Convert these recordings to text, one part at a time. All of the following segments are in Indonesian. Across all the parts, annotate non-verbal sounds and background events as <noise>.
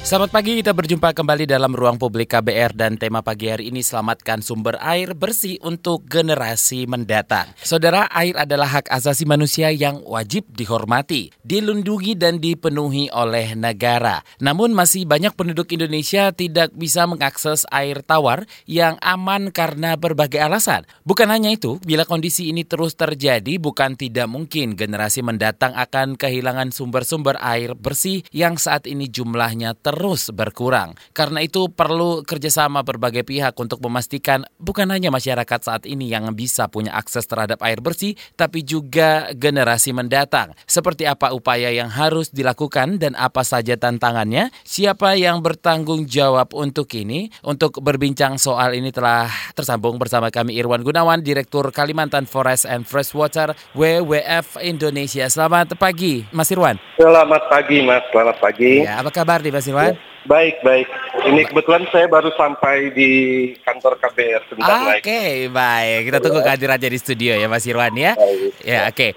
Selamat pagi, kita berjumpa kembali dalam ruang publik KBR dan tema pagi hari ini selamatkan sumber air bersih untuk generasi mendatang. Saudara, air adalah hak asasi manusia yang wajib dihormati, dilindungi dan dipenuhi oleh negara. Namun masih banyak penduduk Indonesia tidak bisa mengakses air tawar yang aman karena berbagai alasan. Bukan hanya itu, bila kondisi ini terus terjadi, bukan tidak mungkin generasi mendatang akan kehilangan sumber-sumber air bersih yang saat ini jumlahnya ter terus berkurang. Karena itu perlu kerjasama berbagai pihak untuk memastikan bukan hanya masyarakat saat ini yang bisa punya akses terhadap air bersih, tapi juga generasi mendatang. Seperti apa upaya yang harus dilakukan dan apa saja tantangannya? Siapa yang bertanggung jawab untuk ini? Untuk berbincang soal ini telah tersambung bersama kami Irwan Gunawan, Direktur Kalimantan Forest and Freshwater WWF Indonesia. Selamat pagi, Mas Irwan. Selamat pagi, Mas. Selamat pagi. Ya, apa kabar di Mas Irwan? Baik, baik. Ini kebetulan saya baru sampai di kantor KBR sebentar lagi. Oke, baik. Kita tunggu kehadirannya di studio ya Mas Irwan ya. Baik. Ya, oke. Okay.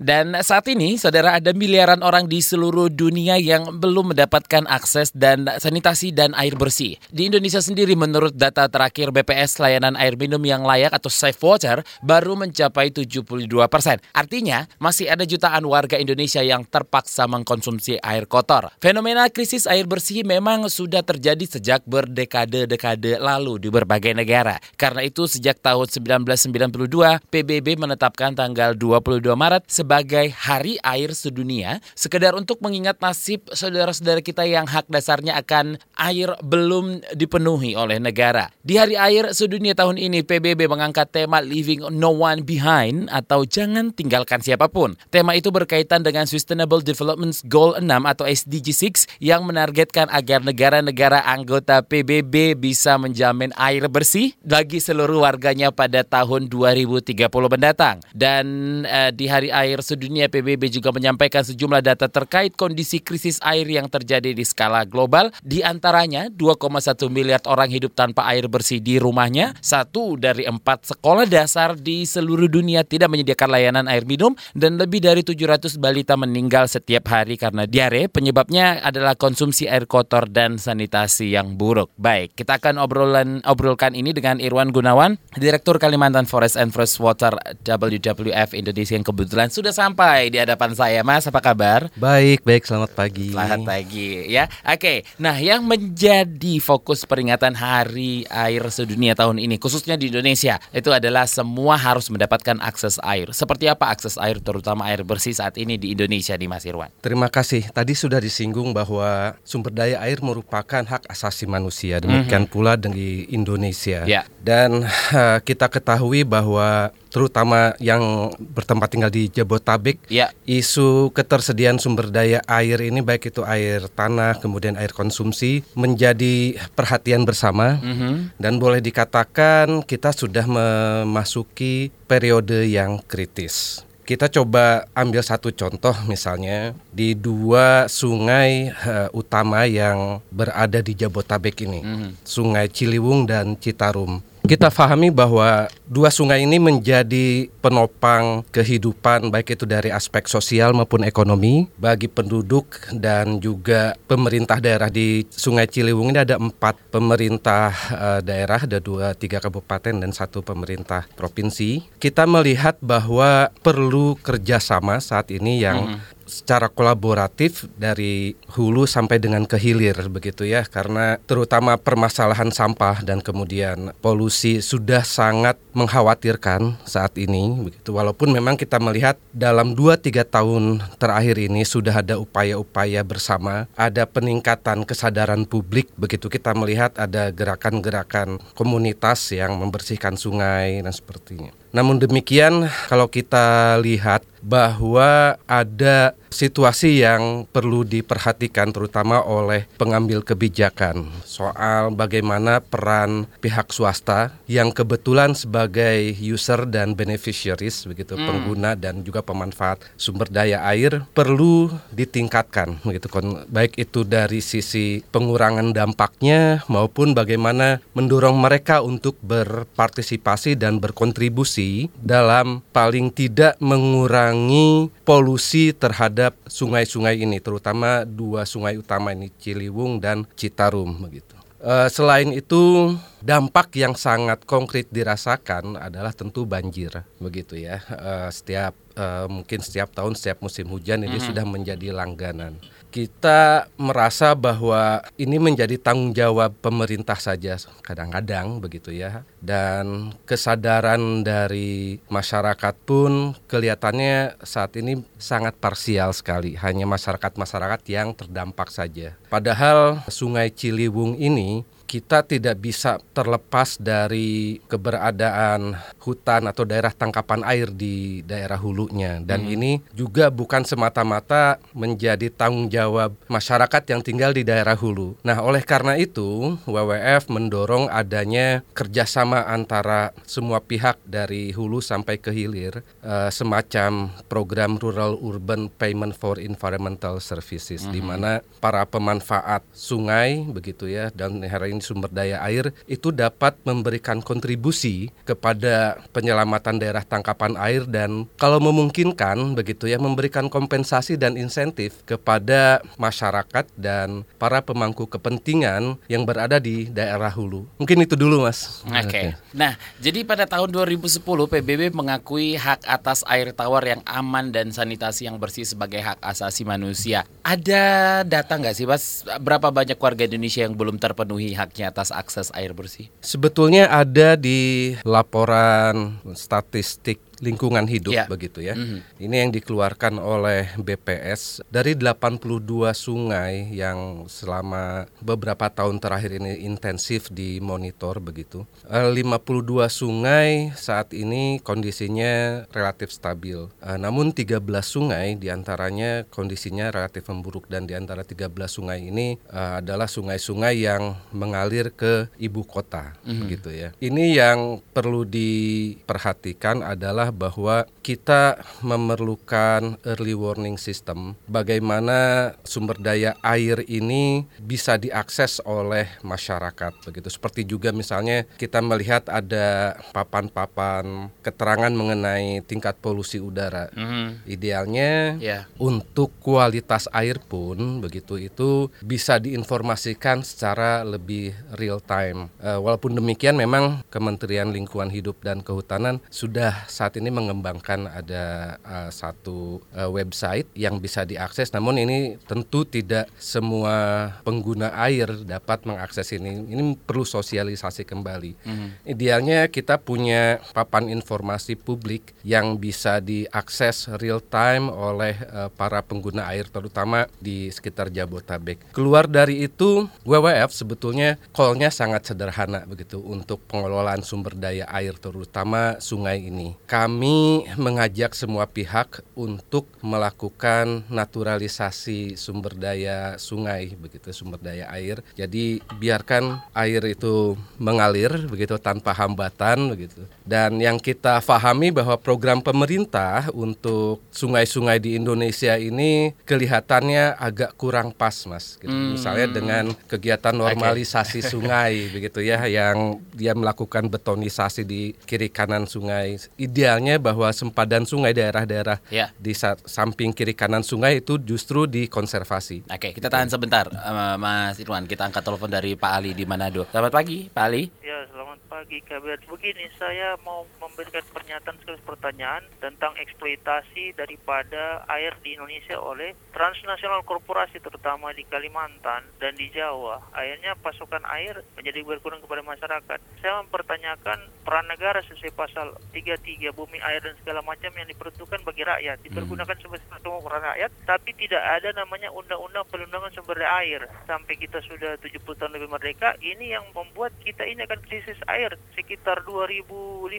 Dan saat ini, saudara, ada miliaran orang di seluruh dunia yang belum mendapatkan akses dan sanitasi dan air bersih. Di Indonesia sendiri, menurut data terakhir BPS, layanan air minum yang layak atau safe water baru mencapai 72 persen. Artinya, masih ada jutaan warga Indonesia yang terpaksa mengkonsumsi air kotor. Fenomena krisis air bersih memang sudah terjadi sejak berdekade-dekade lalu di berbagai negara. Karena itu, sejak tahun 1992, PBB menetapkan tanggal 22 Maret sebagai sebagai Hari Air Sedunia, sekedar untuk mengingat nasib saudara-saudara kita yang hak dasarnya akan air belum dipenuhi oleh negara. Di Hari Air Sedunia tahun ini, PBB mengangkat tema Leaving No One Behind atau Jangan Tinggalkan Siapa pun. Tema itu berkaitan dengan Sustainable Development Goal 6 atau SDG 6 yang menargetkan agar negara-negara anggota PBB bisa menjamin air bersih bagi seluruh warganya pada tahun 2030 mendatang. Dan uh, di Hari Air Air Sedunia PBB juga menyampaikan sejumlah data terkait kondisi krisis air yang terjadi di skala global. Di antaranya 2,1 miliar orang hidup tanpa air bersih di rumahnya. Satu dari empat sekolah dasar di seluruh dunia tidak menyediakan layanan air minum dan lebih dari 700 balita meninggal setiap hari karena diare. Penyebabnya adalah konsumsi air kotor dan sanitasi yang buruk. Baik, kita akan obrolan obrolkan ini dengan Irwan Gunawan, Direktur Kalimantan Forest and Freshwater WWF Indonesia yang kebetulan sudah sudah sampai di hadapan saya, Mas. Apa kabar? Baik, baik. Selamat pagi. Selamat pagi, ya. Oke. Nah, yang menjadi fokus peringatan Hari Air Sedunia tahun ini, khususnya di Indonesia, itu adalah semua harus mendapatkan akses air. Seperti apa akses air, terutama air bersih saat ini di Indonesia, di Mas Irwan? Terima kasih. Tadi sudah disinggung bahwa sumber daya air merupakan hak asasi manusia. Demikian mm -hmm. pula di Indonesia. Yeah. Dan uh, kita ketahui bahwa terutama yang bertempat tinggal di Jabotabek, ya. isu ketersediaan sumber daya air ini baik itu air tanah kemudian air konsumsi menjadi perhatian bersama mm -hmm. dan boleh dikatakan kita sudah memasuki periode yang kritis. Kita coba ambil satu contoh misalnya di dua sungai uh, utama yang berada di Jabotabek ini, mm -hmm. Sungai Ciliwung dan Citarum kita fahami bahwa dua sungai ini menjadi penopang kehidupan baik itu dari aspek sosial maupun ekonomi bagi penduduk dan juga pemerintah daerah. Di Sungai Ciliwung ini ada empat pemerintah uh, daerah ada dua tiga kabupaten dan satu pemerintah provinsi. Kita melihat bahwa perlu kerjasama saat ini yang mm -hmm secara kolaboratif dari hulu sampai dengan ke hilir begitu ya. Karena terutama permasalahan sampah dan kemudian polusi sudah sangat mengkhawatirkan saat ini begitu. Walaupun memang kita melihat dalam 2-3 tahun terakhir ini sudah ada upaya-upaya bersama ada peningkatan kesadaran publik begitu. Kita melihat ada gerakan-gerakan komunitas yang membersihkan sungai dan sepertinya namun demikian kalau kita lihat bahwa ada situasi yang perlu diperhatikan terutama oleh pengambil kebijakan soal bagaimana peran pihak swasta yang kebetulan sebagai user dan beneficiaries begitu hmm. pengguna dan juga pemanfaat sumber daya air perlu ditingkatkan begitu baik itu dari sisi pengurangan dampaknya maupun bagaimana mendorong mereka untuk berpartisipasi dan berkontribusi berkontribusi dalam paling tidak mengurangi polusi terhadap sungai-sungai ini, terutama dua sungai utama ini Ciliwung dan Citarum begitu. Uh, selain itu dampak yang sangat konkret dirasakan adalah tentu banjir begitu ya. Uh, setiap uh, mungkin setiap tahun setiap musim hujan ini mm -hmm. sudah menjadi langganan. Kita merasa bahwa ini menjadi tanggung jawab pemerintah saja kadang-kadang begitu ya. Dan kesadaran dari masyarakat pun kelihatannya saat ini sangat parsial sekali. Hanya masyarakat-masyarakat yang terdampak saja. Padahal Sungai Ciliwung ini kita tidak bisa terlepas dari keberadaan hutan atau daerah tangkapan air di daerah hulunya dan hmm. ini juga bukan semata-mata menjadi tanggung jawab masyarakat yang tinggal di daerah hulu. Nah, oleh karena itu WWF mendorong adanya kerjasama antara semua pihak dari hulu sampai ke hilir uh, semacam program Rural Urban Payment for Environmental Services hmm. di mana para pemanfaat sungai begitu ya dan hari ini sumber daya air itu dapat memberikan kontribusi kepada penyelamatan daerah tangkapan air dan kalau memungkinkan begitu ya memberikan kompensasi dan insentif kepada masyarakat dan para pemangku kepentingan yang berada di daerah hulu. Mungkin itu dulu Mas. Oke. Okay. Nah, jadi pada tahun 2010 PBB mengakui hak atas air tawar yang aman dan sanitasi yang bersih sebagai hak asasi manusia. Ada data nggak sih Mas berapa banyak warga Indonesia yang belum terpenuhi hak haknya atas akses air bersih? Sebetulnya ada di laporan statistik lingkungan hidup yeah. begitu ya. Mm-hmm. Ini yang dikeluarkan oleh BPS dari 82 sungai yang selama beberapa tahun terakhir ini intensif dimonitor begitu. 52 eh, sungai saat ini kondisinya relatif stabil. Eh, namun 13 sungai di antaranya kondisinya relatif memburuk dan di antara 13 sungai ini eh, adalah sungai-sungai yang mengalir ke ibu kota mm-hmm. begitu ya. Ini yang perlu diperhatikan adalah bahwa kita memerlukan early warning system bagaimana sumber daya air ini bisa diakses oleh masyarakat begitu seperti juga misalnya kita melihat ada papan-papan keterangan mengenai tingkat polusi udara mm-hmm. idealnya yeah. untuk kualitas air pun begitu itu bisa diinformasikan secara lebih real time uh, walaupun demikian memang Kementerian Lingkungan Hidup dan Kehutanan sudah saat ini mengembangkan ada uh, satu uh, website yang bisa diakses. Namun ini tentu tidak semua pengguna air dapat mengakses ini. Ini perlu sosialisasi kembali. Mm-hmm. idealnya kita punya papan informasi publik yang bisa diakses real time oleh uh, para pengguna air terutama di sekitar Jabotabek keluar dari itu WWF sebetulnya call-nya sangat sederhana begitu untuk pengelolaan sumber daya air terutama sungai ini. Kami mengajak semua pihak untuk melakukan naturalisasi sumber daya sungai begitu sumber daya air. Jadi biarkan air itu mengalir begitu tanpa hambatan begitu. Dan yang kita pahami bahwa program pemerintah untuk sungai-sungai di Indonesia ini kelihatannya agak kurang pas, Mas. Gitu. Hmm. Misalnya dengan kegiatan normalisasi okay. <laughs> sungai begitu ya yang dia melakukan betonisasi di kiri kanan sungai. Idealnya bahwa bahwa sempadan sungai daerah-daerah ya. di samping kiri kanan sungai itu justru dikonservasi. Oke, kita tahan sebentar, uh, Mas Irwan. Kita angkat telepon dari Pak Ali di Manado. Selamat pagi, Pak Ali. Ya, selamat pagi, kabar. Begini, saya mau memberikan pernyataan sekaligus pertanyaan tentang eksploitasi daripada air di Indonesia oleh transnasional korporasi, terutama di Kalimantan dan di Jawa. Akhirnya pasokan air menjadi berkurang kepada masyarakat. Saya mempertanyakan peran negara sesuai pasal 33 bumi air dan segala macam yang diperuntukkan bagi rakyat dipergunakan hmm. sebagai semua rakyat tapi tidak ada namanya undang-undang perlindungan sumber daya air sampai kita sudah 70 tahun lebih merdeka ini yang membuat kita ini akan krisis air sekitar 2050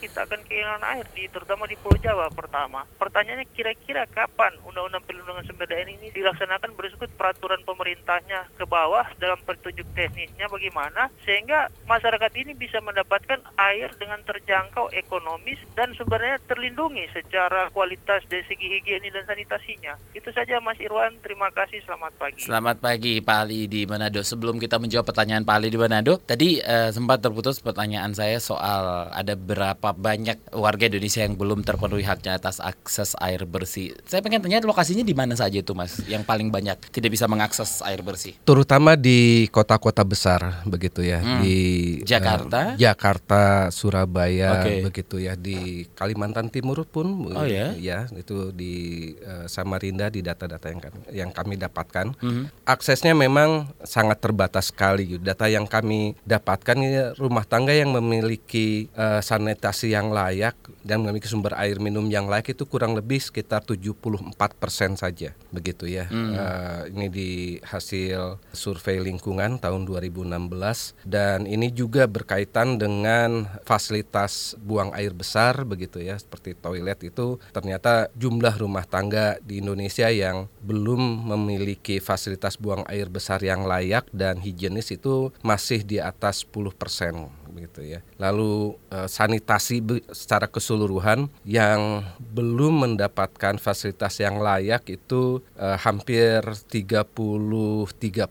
kita akan kehilangan air di terutama di Pulau Jawa pertama pertanyaannya kira-kira kapan undang-undang perlindungan sumber daya ini dilaksanakan berikut peraturan pemerintahnya ke bawah dalam petunjuk teknisnya bagaimana sehingga masyarakat ini bisa mendapatkan air dengan terjangkau ekonomis dan sebenarnya terlindungi secara kualitas dari segi higienis dan sanitasinya. Itu saja Mas Irwan, terima kasih, selamat pagi. Selamat pagi Pak Ali di Manado. Sebelum kita menjawab pertanyaan Pak Ali di Manado, tadi uh, sempat terputus pertanyaan saya soal ada berapa banyak warga Indonesia yang belum terpenuhi haknya atas akses air bersih. Saya pengen tanya lokasinya di mana saja itu Mas yang paling banyak tidak bisa mengakses air bersih? Terutama di kota-kota besar begitu ya, hmm. di Jakarta, uh, Jakarta, Surabaya okay. begitu ya, di Kalimantan Timur pun oh, ya? ya itu di uh, Samarinda di data-data yang kami yang kami dapatkan. Hmm. Aksesnya memang sangat terbatas sekali. Data yang kami dapatkan ya, rumah tangga yang memiliki uh, sanitasi yang layak dan memiliki sumber air minum yang layak itu kurang lebih sekitar 74 persen saja begitu ya. Hmm. Uh, ini di hasil survei lingkungan tahun 2016 dan ini juga berkaitan dengan fasilitas buang air besar begitu ya seperti toilet itu ternyata jumlah rumah tangga di Indonesia yang belum memiliki fasilitas buang air besar yang layak dan higienis itu masih di atas 10 begitu ya. Lalu uh, sanitasi secara keseluruhan yang belum mendapatkan fasilitas yang layak itu uh, hampir 33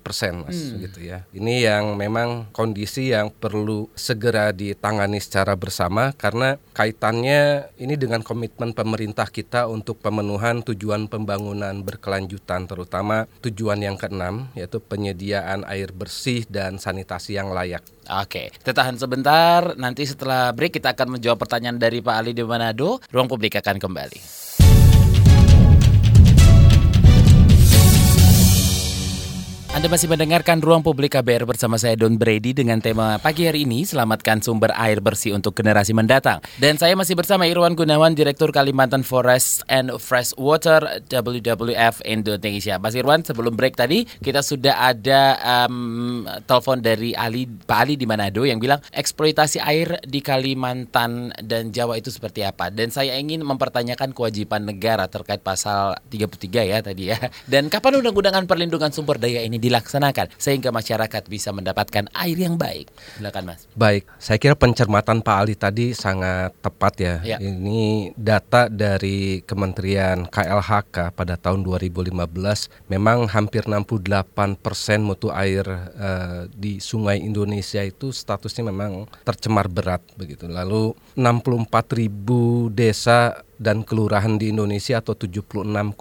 persen mas hmm. gitu ya. Ini yang memang kondisi yang perlu segera ditangani secara bersama karena kaitannya ini dengan komitmen pemerintah kita untuk pemenuhan tujuan pembangunan berkelanjutan terutama tujuan yang keenam yaitu penyediaan air bersih dan sanitasi yang layak. Oke, kita tahan sebentar. Nanti setelah break kita akan menjawab pertanyaan dari Pak Ali di Manado. Ruang publik akan kembali. Anda masih mendengarkan Ruang Publik KBR bersama saya Don Brady dengan tema pagi hari ini Selamatkan sumber air bersih untuk generasi mendatang. Dan saya masih bersama Irwan Gunawan, Direktur Kalimantan Forest and Fresh Water WWF Indonesia. Mas Irwan, sebelum break tadi kita sudah ada um, telepon dari Ali Pak Ali di Manado yang bilang eksploitasi air di Kalimantan dan Jawa itu seperti apa. Dan saya ingin mempertanyakan kewajiban negara terkait pasal 33 ya tadi ya. Dan kapan undang-undangan perlindungan sumber daya ini dilaksanakan sehingga masyarakat bisa mendapatkan air yang baik. Silakan Mas. Baik, saya kira pencermatan Pak Ali tadi sangat tepat ya. ya. Ini data dari Kementerian KLHK pada tahun 2015 memang hampir 68 persen mutu air uh, di Sungai Indonesia itu statusnya memang tercemar berat begitu. Lalu 64 ribu desa dan kelurahan di Indonesia atau 76,5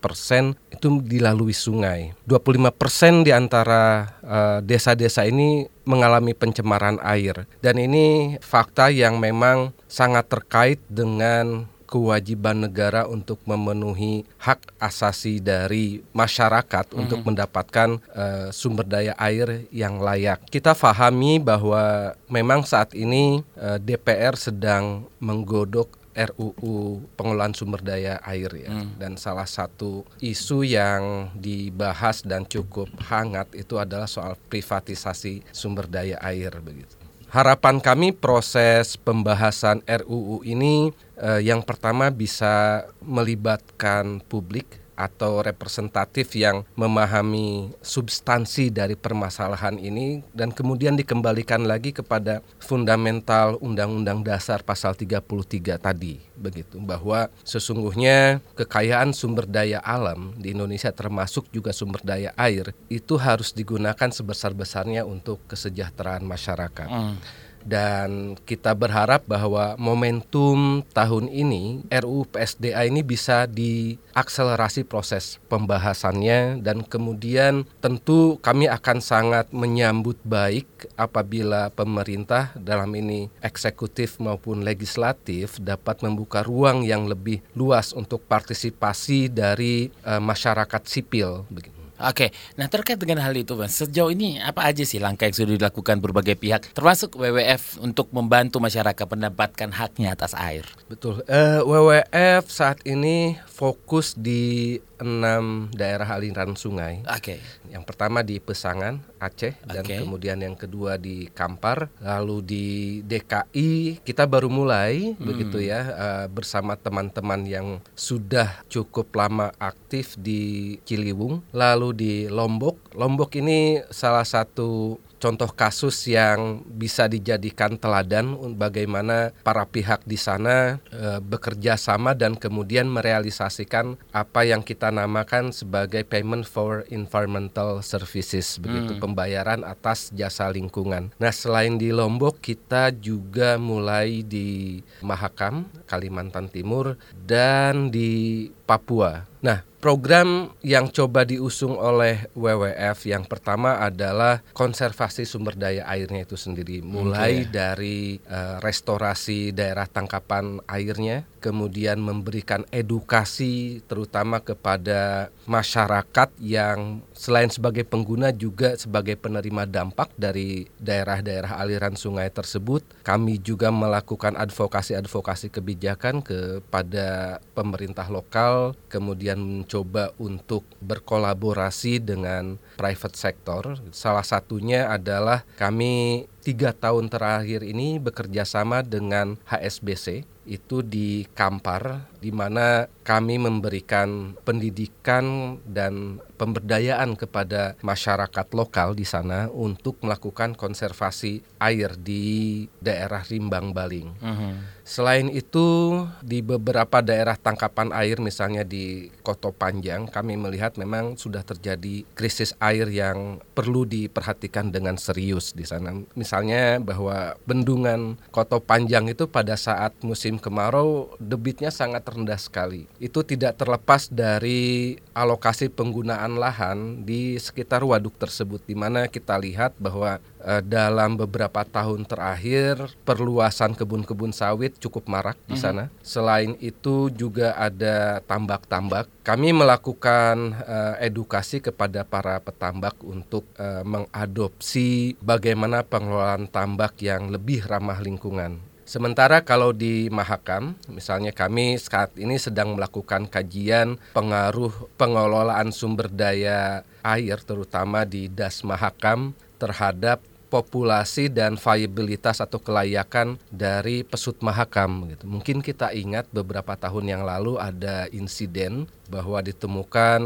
persen itu dilalui sungai. 25 persen di antara uh, desa-desa ini mengalami pencemaran air dan ini fakta yang memang sangat terkait dengan kewajiban negara untuk memenuhi hak asasi dari masyarakat mm -hmm. untuk mendapatkan uh, sumber daya air yang layak. Kita fahami bahwa memang saat ini uh, DPR sedang menggodok RUU pengelolaan sumber daya air ya. Hmm. Dan salah satu isu yang dibahas dan cukup hangat itu adalah soal privatisasi sumber daya air begitu. Harapan kami proses pembahasan RUU ini eh, yang pertama bisa melibatkan publik atau representatif yang memahami substansi dari permasalahan ini dan kemudian dikembalikan lagi kepada fundamental Undang-Undang Dasar pasal 33 tadi begitu bahwa sesungguhnya kekayaan sumber daya alam di Indonesia termasuk juga sumber daya air itu harus digunakan sebesar-besarnya untuk kesejahteraan masyarakat. Mm dan kita berharap bahwa momentum tahun ini RUU PSDA ini bisa diakselerasi proses pembahasannya dan kemudian tentu kami akan sangat menyambut baik apabila pemerintah dalam ini eksekutif maupun legislatif dapat membuka ruang yang lebih luas untuk partisipasi dari uh, masyarakat sipil begitu. Oke, nah terkait dengan hal itu, Mas, sejauh ini apa aja sih langkah yang sudah dilakukan berbagai pihak, termasuk WWF untuk membantu masyarakat mendapatkan haknya atas air? Betul, uh, eh, WWF saat ini fokus di enam daerah aliran sungai. Oke. Okay. Yang pertama di Pesangan, Aceh, okay. dan kemudian yang kedua di Kampar, lalu di DKI kita baru mulai hmm. begitu ya uh, bersama teman-teman yang sudah cukup lama aktif di Ciliwung, lalu di Lombok. Lombok ini salah satu contoh kasus yang bisa dijadikan teladan bagaimana para pihak di sana e, bekerja sama dan kemudian merealisasikan apa yang kita namakan sebagai payment for environmental services begitu hmm. pembayaran atas jasa lingkungan. Nah, selain di Lombok kita juga mulai di Mahakam, Kalimantan Timur dan di Papua. Nah, program yang coba diusung oleh WWF yang pertama adalah konservasi sumber daya airnya itu sendiri, mulai okay. dari uh, restorasi daerah tangkapan airnya, kemudian memberikan edukasi terutama kepada masyarakat yang selain sebagai pengguna juga sebagai penerima dampak dari daerah-daerah aliran sungai tersebut. Kami juga melakukan advokasi-advokasi kebijakan kepada pemerintah lokal, kemudian mencoba untuk berkolaborasi dengan private sector. Salah satunya adalah kami tiga tahun terakhir ini bekerja sama dengan HSBC itu di Kampar di mana kami memberikan pendidikan dan pemberdayaan kepada masyarakat lokal di sana untuk melakukan konservasi air di daerah Rimbang Baling. Mhm. -huh. Selain itu di beberapa daerah tangkapan air misalnya di Koto Panjang kami melihat memang sudah terjadi krisis air yang perlu diperhatikan dengan serius di sana. Misalnya bahwa bendungan Koto Panjang itu pada saat musim kemarau debitnya sangat rendah sekali. Itu tidak terlepas dari alokasi penggunaan lahan di sekitar waduk tersebut di mana kita lihat bahwa Eh, dalam beberapa tahun terakhir perluasan kebun-kebun sawit cukup marak di mhm. sana. Selain itu juga ada tambak-tambak. Kami melakukan uh, edukasi kepada para petambak untuk uh, mengadopsi bagaimana pengelolaan tambak yang lebih ramah lingkungan. Sementara kalau di Mahakam, misalnya kami saat ini sedang melakukan kajian pengaruh pengelolaan sumber daya air terutama di Das Mahakam terhadap populasi dan viabilitas atau kelayakan dari pesut mahakam gitu. Mungkin kita ingat beberapa tahun yang lalu ada insiden bahwa ditemukan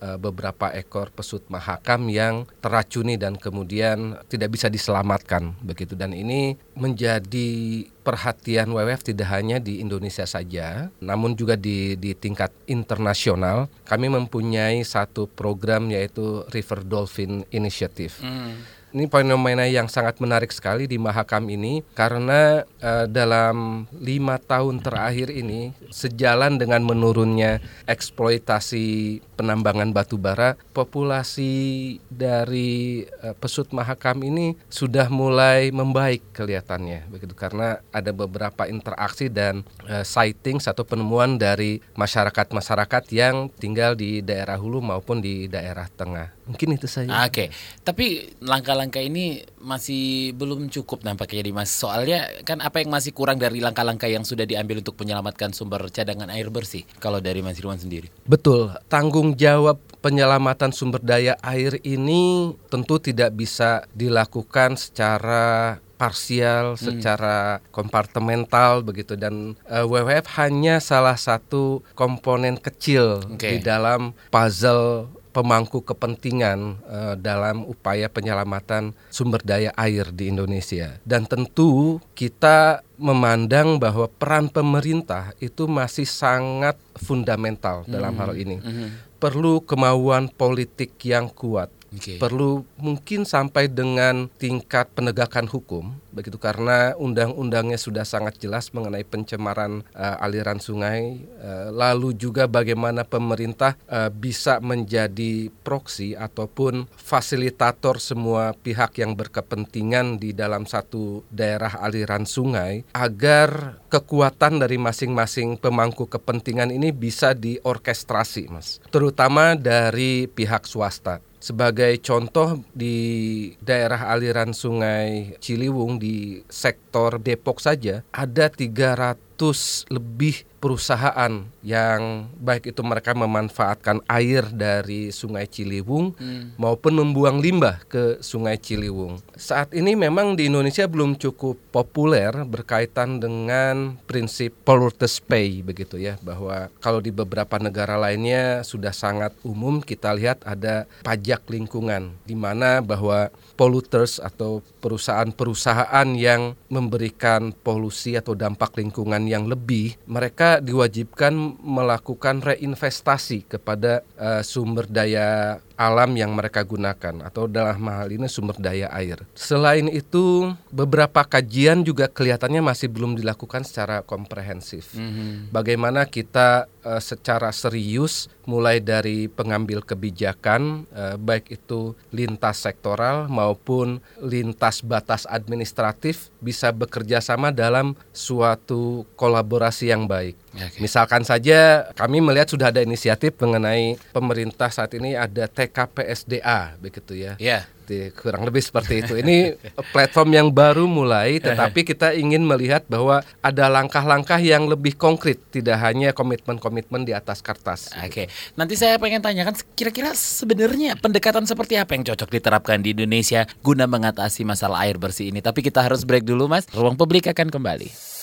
e, beberapa ekor pesut mahakam yang teracuni dan kemudian tidak bisa diselamatkan begitu dan ini menjadi perhatian WWF tidak hanya di Indonesia saja namun juga di di tingkat internasional. Kami mempunyai satu program yaitu River Dolphin Initiative. Hmm ini fenomena yang sangat menarik sekali di Mahakam ini karena uh, dalam lima tahun terakhir ini sejalan dengan menurunnya eksploitasi penambangan batu bara, populasi dari uh, pesut Mahakam ini sudah mulai membaik kelihatannya begitu karena ada beberapa interaksi dan uh, sightings atau penemuan dari masyarakat-masyarakat yang tinggal di daerah hulu maupun di daerah tengah. Mungkin itu saja. Oke, okay. tapi langkah-langkah ini masih belum cukup nampaknya di Mas. Soalnya kan apa yang masih kurang dari langkah-langkah yang sudah diambil untuk menyelamatkan sumber cadangan air bersih kalau dari Mas Irwan sendiri? Betul, tanggung jawab penyelamatan sumber daya air ini tentu tidak bisa dilakukan secara parsial, hmm. secara kompartemental begitu dan uh, eh, WWF hanya salah satu komponen kecil okay. di dalam puzzle pemangku kepentingan uh, dalam upaya penyelamatan sumber daya air di Indonesia. Dan tentu kita memandang bahwa peran pemerintah itu masih sangat fundamental dalam hal ini. Mm -hmm. Perlu kemauan politik yang kuat Okay. Perlu mungkin sampai dengan tingkat penegakan hukum begitu karena undang-undangnya sudah sangat jelas mengenai pencemaran uh, aliran sungai. Uh, lalu juga bagaimana pemerintah uh, bisa menjadi proksi ataupun fasilitator semua pihak yang berkepentingan di dalam satu daerah aliran sungai agar kekuatan dari masing-masing pemangku kepentingan ini bisa diorkestrasi, Mas. Terutama dari pihak swasta. Sebagai contoh di daerah aliran sungai Ciliwung di sektor Depok saja ada 300 lebih perusahaan yang baik itu mereka memanfaatkan air dari Sungai Ciliwung hmm. maupun membuang limbah ke Sungai Ciliwung. Saat ini memang di Indonesia belum cukup populer berkaitan dengan prinsip polluters pay begitu ya bahwa kalau di beberapa negara lainnya sudah sangat umum kita lihat ada pajak lingkungan di mana bahwa polluters atau perusahaan-perusahaan yang memberikan polusi atau dampak lingkungan yang lebih mereka diwajibkan melakukan reinvestasi kepada uh, sumber daya alam yang mereka gunakan atau dalam hal ini sumber daya air. Selain itu, beberapa kajian juga kelihatannya masih belum dilakukan secara komprehensif. Mm -hmm. Bagaimana kita uh, secara serius mulai dari pengambil kebijakan uh, baik itu lintas sektoral maupun lintas batas administratif bisa bekerja sama dalam suatu kolaborasi yang baik. Okay. Misalkan saja kami melihat sudah ada inisiatif mengenai pemerintah saat ini ada TKPSDA begitu ya. Yeah kurang lebih seperti itu. Ini <laughs> platform yang baru mulai, tetapi <laughs> kita ingin melihat bahwa ada langkah-langkah yang lebih konkret, tidak hanya komitmen-komitmen di atas kertas. Oke, okay. nanti saya pengen tanyakan, kira-kira sebenarnya pendekatan seperti apa yang cocok diterapkan di Indonesia guna mengatasi masalah air bersih ini? Tapi kita harus break dulu, Mas. Ruang publik akan kembali.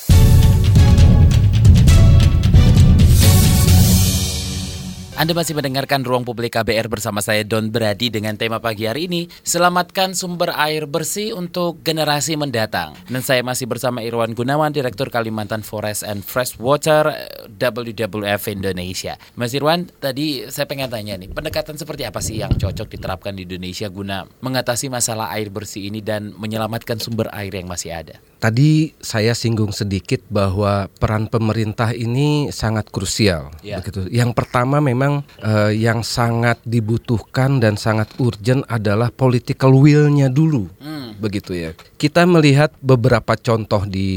Anda masih mendengarkan Ruang Publik KBR bersama saya Don Brady dengan tema pagi hari ini Selamatkan sumber air bersih untuk generasi mendatang Dan saya masih bersama Irwan Gunawan, Direktur Kalimantan Forest and Freshwater WWF Indonesia Mas Irwan, tadi saya pengen tanya nih Pendekatan seperti apa sih yang cocok diterapkan di Indonesia guna mengatasi masalah air bersih ini Dan menyelamatkan sumber air yang masih ada? Tadi saya singgung sedikit bahwa peran pemerintah ini sangat krusial ya. begitu. Yang pertama memang memang uh, yang sangat dibutuhkan dan sangat urgent adalah political will-nya dulu. Hmm. Begitu ya. Kita melihat beberapa contoh di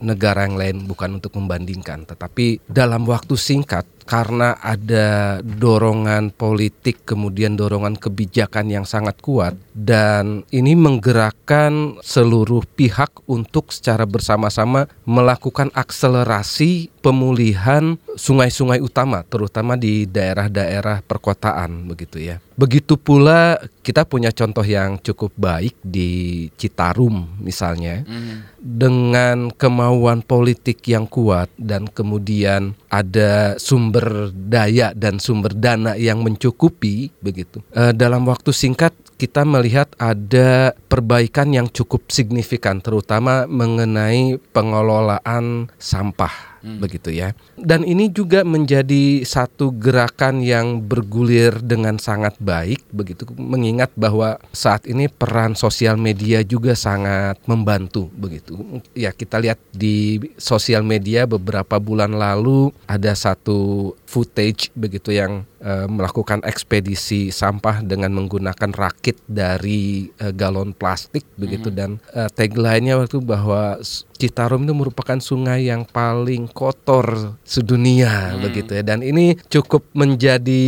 negara yang lain bukan untuk membandingkan, tetapi dalam waktu singkat karena ada dorongan politik kemudian dorongan kebijakan yang sangat kuat dan ini menggerakkan seluruh pihak untuk secara bersama-sama melakukan akselerasi pemulihan sungai-sungai utama terutama di daerah-daerah perkotaan begitu ya. Begitu pula kita punya contoh yang cukup baik di Citarum misalnya. Mm. Dengan kemauan politik yang kuat dan kemudian ada sumber daya dan sumber dana yang mencukupi begitu. E, dalam waktu singkat kita melihat ada perbaikan yang cukup signifikan terutama mengenai pengelolaan sampah hmm. begitu ya. Dan ini juga menjadi satu gerakan yang bergulir dengan sangat baik begitu mengingat bahwa saat ini peran sosial media juga sangat membantu begitu. Ya kita lihat di sosial media beberapa bulan lalu ada satu footage begitu yang uh, melakukan ekspedisi sampah dengan menggunakan rakit dari uh, galon plastik begitu hmm. dan uh, tagline-nya waktu bahwa Citarum itu merupakan sungai yang paling kotor sedunia hmm. begitu ya. Dan ini cukup menjadi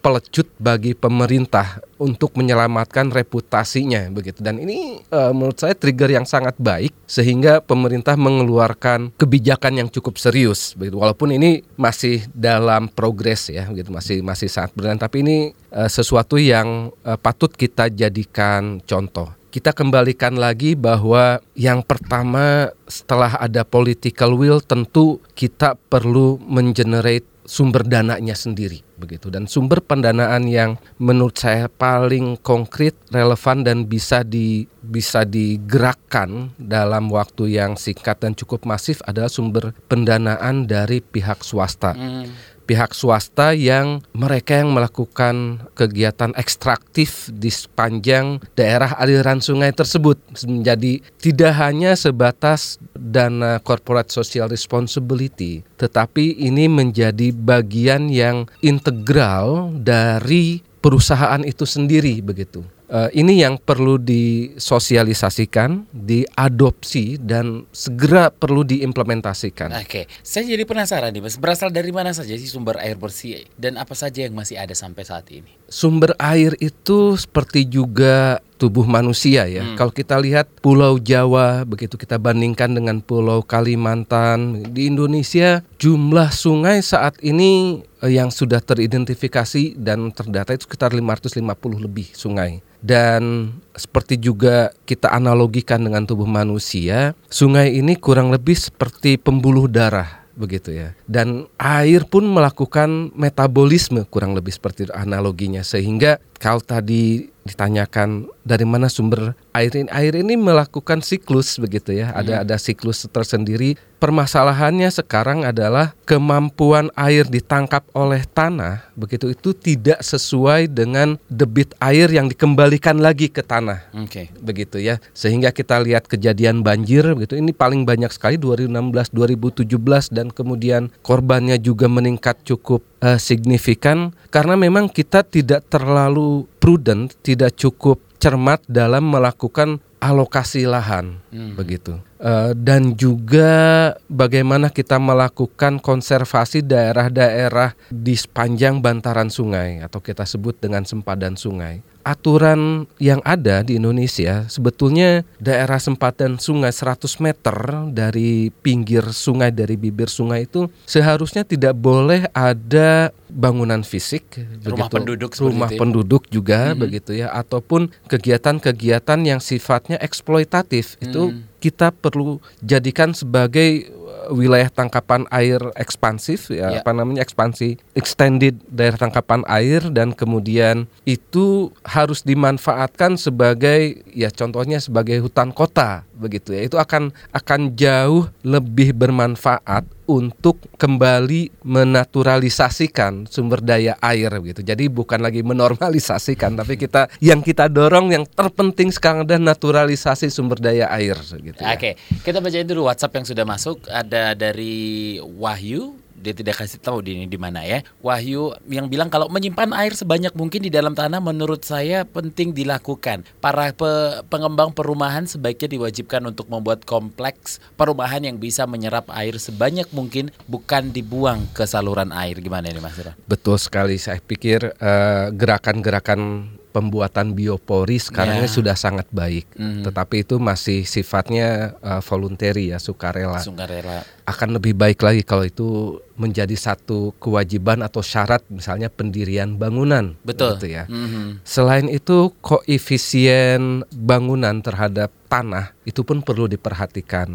pelecut bagi pemerintah untuk menyelamatkan reputasinya begitu. Dan ini uh, menurut saya trigger yang sangat baik sehingga pemerintah mengeluarkan kebijakan yang cukup serius begitu. Walaupun ini masih dalam progres ya gitu masih masih sangat berjalan. Tapi ini uh, sesuatu yang uh, patut kita jadikan contoh kita kembalikan lagi bahwa yang pertama setelah ada political will tentu kita perlu mengenerate sumber dananya sendiri begitu dan sumber pendanaan yang menurut saya paling konkret, relevan dan bisa di bisa digerakkan dalam waktu yang singkat dan cukup masif adalah sumber pendanaan dari pihak swasta. Hmm pihak swasta yang mereka yang melakukan kegiatan ekstraktif di sepanjang daerah aliran sungai tersebut. Menjadi tidak hanya sebatas dana corporate social responsibility tetapi ini menjadi bagian yang integral dari perusahaan itu sendiri begitu uh, ini yang perlu disosialisasikan, diadopsi dan segera perlu diimplementasikan. Oke, saya jadi penasaran nih Mas, berasal dari mana saja sih sumber air bersih dan apa saja yang masih ada sampai saat ini? Sumber air itu seperti juga tubuh manusia ya. Hmm. Kalau kita lihat Pulau Jawa begitu kita bandingkan dengan Pulau Kalimantan di Indonesia jumlah sungai saat ini eh, yang sudah teridentifikasi dan terdata itu sekitar 550 lebih sungai. Dan seperti juga kita analogikan dengan tubuh manusia, sungai ini kurang lebih seperti pembuluh darah begitu ya. Dan air pun melakukan metabolisme kurang lebih seperti analoginya sehingga kalau tadi ditanyakan dari mana sumber air ini. Air ini melakukan siklus begitu ya. Ada hmm. ada siklus tersendiri. Permasalahannya sekarang adalah kemampuan air ditangkap oleh tanah begitu itu tidak sesuai dengan debit air yang dikembalikan lagi ke tanah. Okay. begitu ya. Sehingga kita lihat kejadian banjir begitu ini paling banyak sekali 2016 2017 dan kemudian korbannya juga meningkat cukup uh, signifikan karena memang kita tidak terlalu prudent, tidak cukup cermat dalam melakukan alokasi lahan hmm. begitu uh, dan juga bagaimana kita melakukan konservasi daerah-daerah di sepanjang bantaran sungai atau kita sebut dengan sempadan sungai aturan yang ada di Indonesia sebetulnya daerah sempadan sungai 100 meter dari pinggir sungai dari bibir sungai itu seharusnya tidak boleh ada bangunan fisik rumah begitu, penduduk rumah itu. penduduk juga hmm. begitu ya ataupun kegiatan-kegiatan yang sifatnya eksploitatif hmm. itu kita perlu jadikan sebagai wilayah tangkapan air ekspansif ya yeah. apa namanya ekspansi extended daerah tangkapan air dan kemudian itu harus dimanfaatkan sebagai ya contohnya sebagai hutan kota begitu ya itu akan akan jauh lebih bermanfaat untuk kembali menaturalisasikan sumber daya air gitu. Jadi bukan lagi menormalisasikan tapi kita yang kita dorong yang terpenting sekarang adalah naturalisasi sumber daya air gitu. Ya. Oke, kita bacain dulu WhatsApp yang sudah masuk ada dari Wahyu dia tidak kasih tahu di ini di mana ya. Wahyu yang bilang kalau menyimpan air sebanyak mungkin di dalam tanah menurut saya penting dilakukan. Para pe pengembang perumahan sebaiknya diwajibkan untuk membuat kompleks perumahan yang bisa menyerap air sebanyak mungkin bukan dibuang ke saluran air. Gimana ini Mas Betul sekali. Saya pikir eh, gerakan-gerakan uh, pembuatan biopori sekarang yeah. ini sudah sangat baik, mm. tetapi itu masih sifatnya uh, voluntary ya sukarela. Sukarela. Akan lebih baik lagi kalau itu menjadi satu kewajiban atau syarat misalnya pendirian bangunan. Betul. Gitu ya. Mm-hmm. Selain itu koefisien bangunan terhadap tanah itu pun perlu diperhatikan.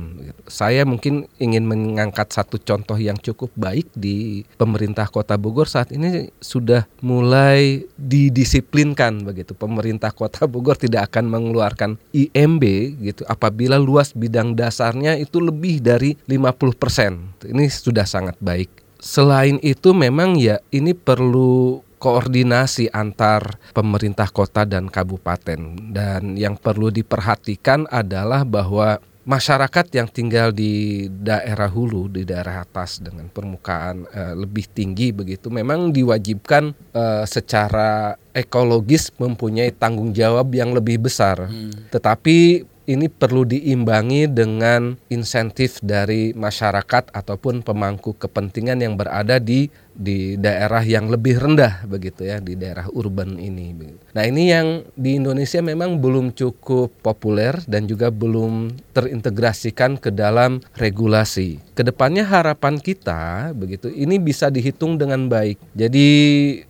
Saya mungkin ingin mengangkat satu contoh yang cukup baik di pemerintah Kota Bogor saat ini sudah mulai didisiplinkan begitu. Pemerintah Kota Bogor tidak akan mengeluarkan IMB gitu apabila luas bidang dasarnya itu lebih dari 50%. Ini sudah sangat baik selain itu memang ya ini perlu koordinasi antar pemerintah kota dan kabupaten dan yang perlu diperhatikan adalah bahwa masyarakat yang tinggal di daerah hulu di daerah atas dengan permukaan uh, lebih tinggi begitu memang diwajibkan uh, secara ekologis mempunyai tanggung jawab yang lebih besar hmm. tetapi ini perlu diimbangi dengan insentif dari masyarakat ataupun pemangku kepentingan yang berada di di daerah yang lebih rendah begitu ya di daerah urban ini. Nah ini yang di Indonesia memang belum cukup populer dan juga belum terintegrasikan ke dalam regulasi. Ke depannya harapan kita begitu ini bisa dihitung dengan baik. Jadi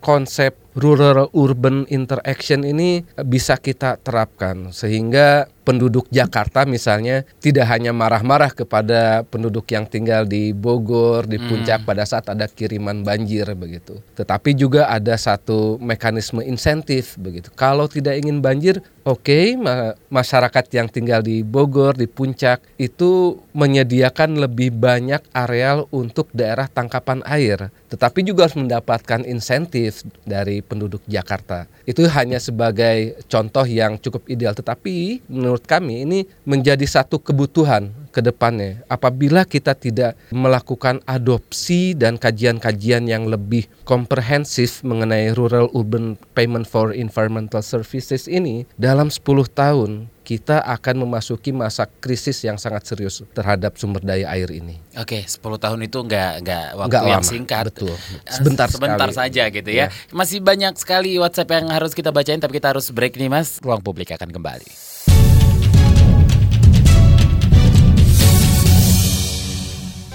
konsep rural urban interaction ini bisa kita terapkan sehingga penduduk Jakarta misalnya tidak hanya marah-marah kepada penduduk yang tinggal di Bogor, di Puncak hmm. pada saat ada kiriman banjir banjir begitu. Tetapi juga ada satu mekanisme insentif begitu. Kalau tidak ingin banjir, oke, okay, ma masyarakat yang tinggal di Bogor, di Puncak itu menyediakan lebih banyak areal untuk daerah tangkapan air. Tetapi juga harus mendapatkan insentif dari penduduk Jakarta. Itu hanya sebagai contoh yang cukup ideal, tetapi menurut kami ini menjadi satu kebutuhan ke depannya apabila kita tidak melakukan adopsi dan kajian-kajian yang lebih komprehensif mengenai rural urban payment for environmental services ini dalam 10 tahun kita akan memasuki masa krisis yang sangat serius terhadap sumber daya air ini. Oke, 10 tahun itu nggak nggak waktu nggak yang lama, singkat. Betul. Sebentar Sebentar sekali. saja gitu ya. ya. Masih banyak sekali WhatsApp yang harus kita bacain tapi kita harus break nih Mas. Ruang publik akan kembali.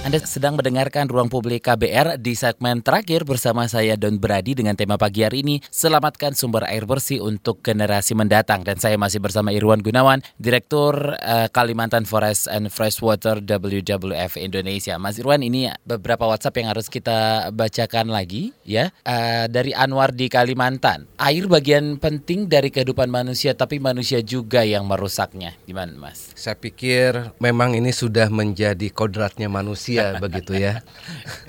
Anda sedang mendengarkan Ruang Publik KBR di segmen terakhir bersama saya Don Brady dengan tema pagi hari ini Selamatkan sumber air bersih untuk generasi mendatang. Dan saya masih bersama Irwan Gunawan, Direktur uh, Kalimantan Forest and Freshwater WWF Indonesia. Mas Irwan ini beberapa WhatsApp yang harus kita bacakan lagi ya. Uh, Dari Anwar di Kalimantan. Air bagian penting dari kehidupan manusia tapi manusia juga yang merusaknya. Gimana Mas? Saya pikir memang ini sudah menjadi kodratnya manusia manusia begitu ya.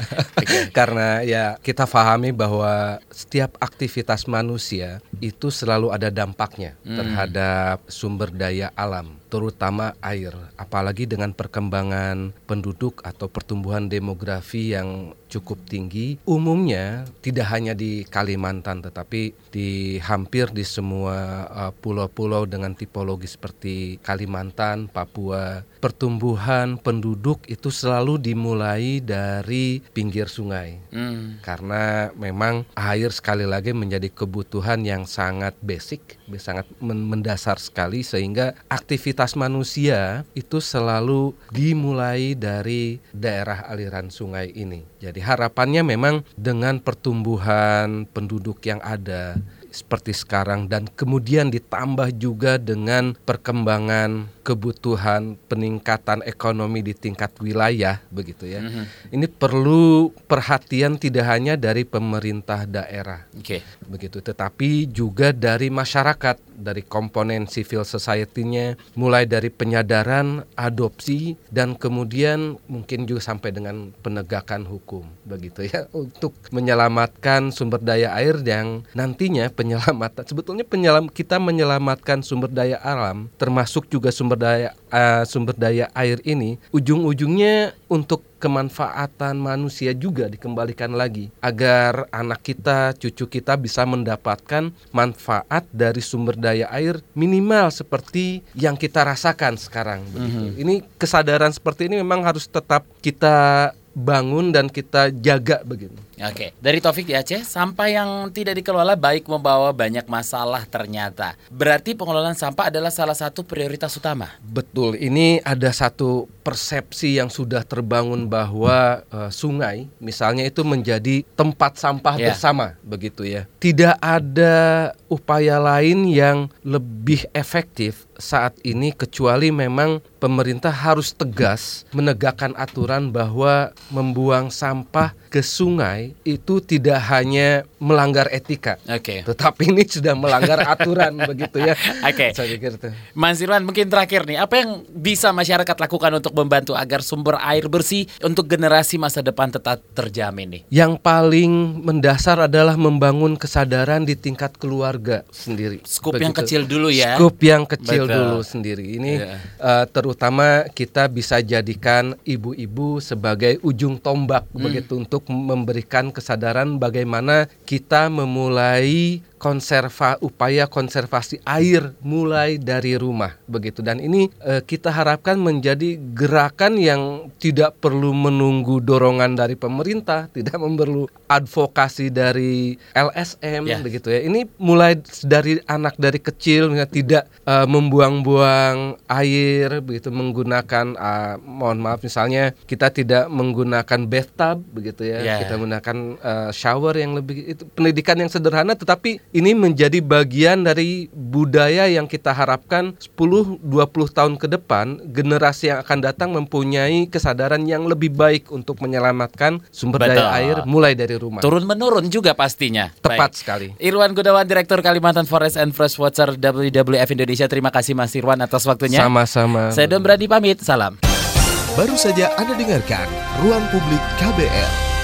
<laughs> Karena ya kita pahami bahwa setiap aktivitas manusia itu selalu ada dampaknya hmm. terhadap sumber daya alam, terutama air. Apalagi dengan perkembangan penduduk atau pertumbuhan demografi yang cukup tinggi. Umumnya tidak hanya di Kalimantan tetapi di hampir di semua uh, pulau-pulau dengan tipologi seperti Kalimantan, Papua, pertumbuhan penduduk itu selalu dimulai dari pinggir sungai. Hmm. Karena memang air sekali lagi menjadi kebutuhan yang sangat basic, sangat mendasar sekali sehingga aktivitas manusia itu selalu dimulai dari daerah aliran sungai ini. Jadi harapannya memang dengan pertumbuhan penduduk yang ada seperti sekarang dan kemudian ditambah juga dengan perkembangan kebutuhan peningkatan ekonomi di tingkat wilayah begitu ya. Mm -hmm. Ini perlu perhatian tidak hanya dari pemerintah daerah. Okay. Begitu tetapi juga dari masyarakat, dari komponen civil society-nya mulai dari penyadaran, adopsi dan kemudian mungkin juga sampai dengan penegakan hukum begitu ya untuk menyelamatkan sumber daya air yang nantinya penyelamatan sebetulnya penyelam kita menyelamatkan sumber daya alam termasuk juga sumber daya uh, sumber daya air ini ujung-ujungnya untuk kemanfaatan manusia juga dikembalikan lagi agar anak kita, cucu kita bisa mendapatkan manfaat dari sumber daya air minimal seperti yang kita rasakan sekarang Mm -hmm. Ini kesadaran seperti ini memang harus tetap kita bangun dan kita jaga begitu. Oke, dari Taufik di Aceh, sampah yang tidak dikelola baik membawa banyak masalah ternyata. Berarti pengelolaan sampah adalah salah satu prioritas utama. Betul, ini ada satu persepsi yang sudah terbangun bahwa uh, sungai misalnya itu menjadi tempat sampah yeah. bersama begitu ya. Tidak ada upaya lain yang lebih efektif saat ini kecuali memang pemerintah harus tegas menegakkan aturan bahwa membuang sampah ke sungai itu tidak hanya melanggar etika, okay. tetapi ini sudah melanggar aturan <laughs> begitu ya. Oke. Okay. Saya pikir itu. Mas Irwan mungkin terakhir nih, apa yang bisa masyarakat lakukan untuk membantu agar sumber air bersih untuk generasi masa depan tetap terjamin nih? Yang paling mendasar adalah membangun kesadaran di tingkat keluarga sendiri. Skup yang kecil dulu ya. Skup yang kecil Betul. dulu sendiri. Ini yeah. Iya. uh, terutama kita bisa jadikan ibu-ibu sebagai ujung tombak hmm. begitu untuk memberikan kesadaran bagaimana kita memulai konserva upaya konservasi air mulai dari rumah begitu dan ini e, kita harapkan menjadi gerakan yang tidak perlu menunggu dorongan dari pemerintah <laughs> tidak perlu advokasi dari LSM yeah. begitu ya ini mulai dari anak dari kecil tidak e, membuang-buang air begitu menggunakan e, mohon maaf misalnya kita tidak menggunakan bathtub begitu ya yeah. kita menggunakan e, shower yang lebih itu pendidikan yang sederhana tetapi ini menjadi bagian dari budaya yang kita harapkan 10-20 tahun ke depan generasi yang akan datang mempunyai kesadaran yang lebih baik untuk menyelamatkan sumber Betul. daya air mulai dari rumah. Turun menurun juga pastinya. Tepat baik. sekali. Irwan Gudawan Direktur Kalimantan Forest and Freshwater WWF Indonesia. Terima kasih Mas Irwan atas waktunya. Sama-sama. Saya Don Brady pamit. Salam. Baru saja Anda dengarkan Ruang Publik KBR.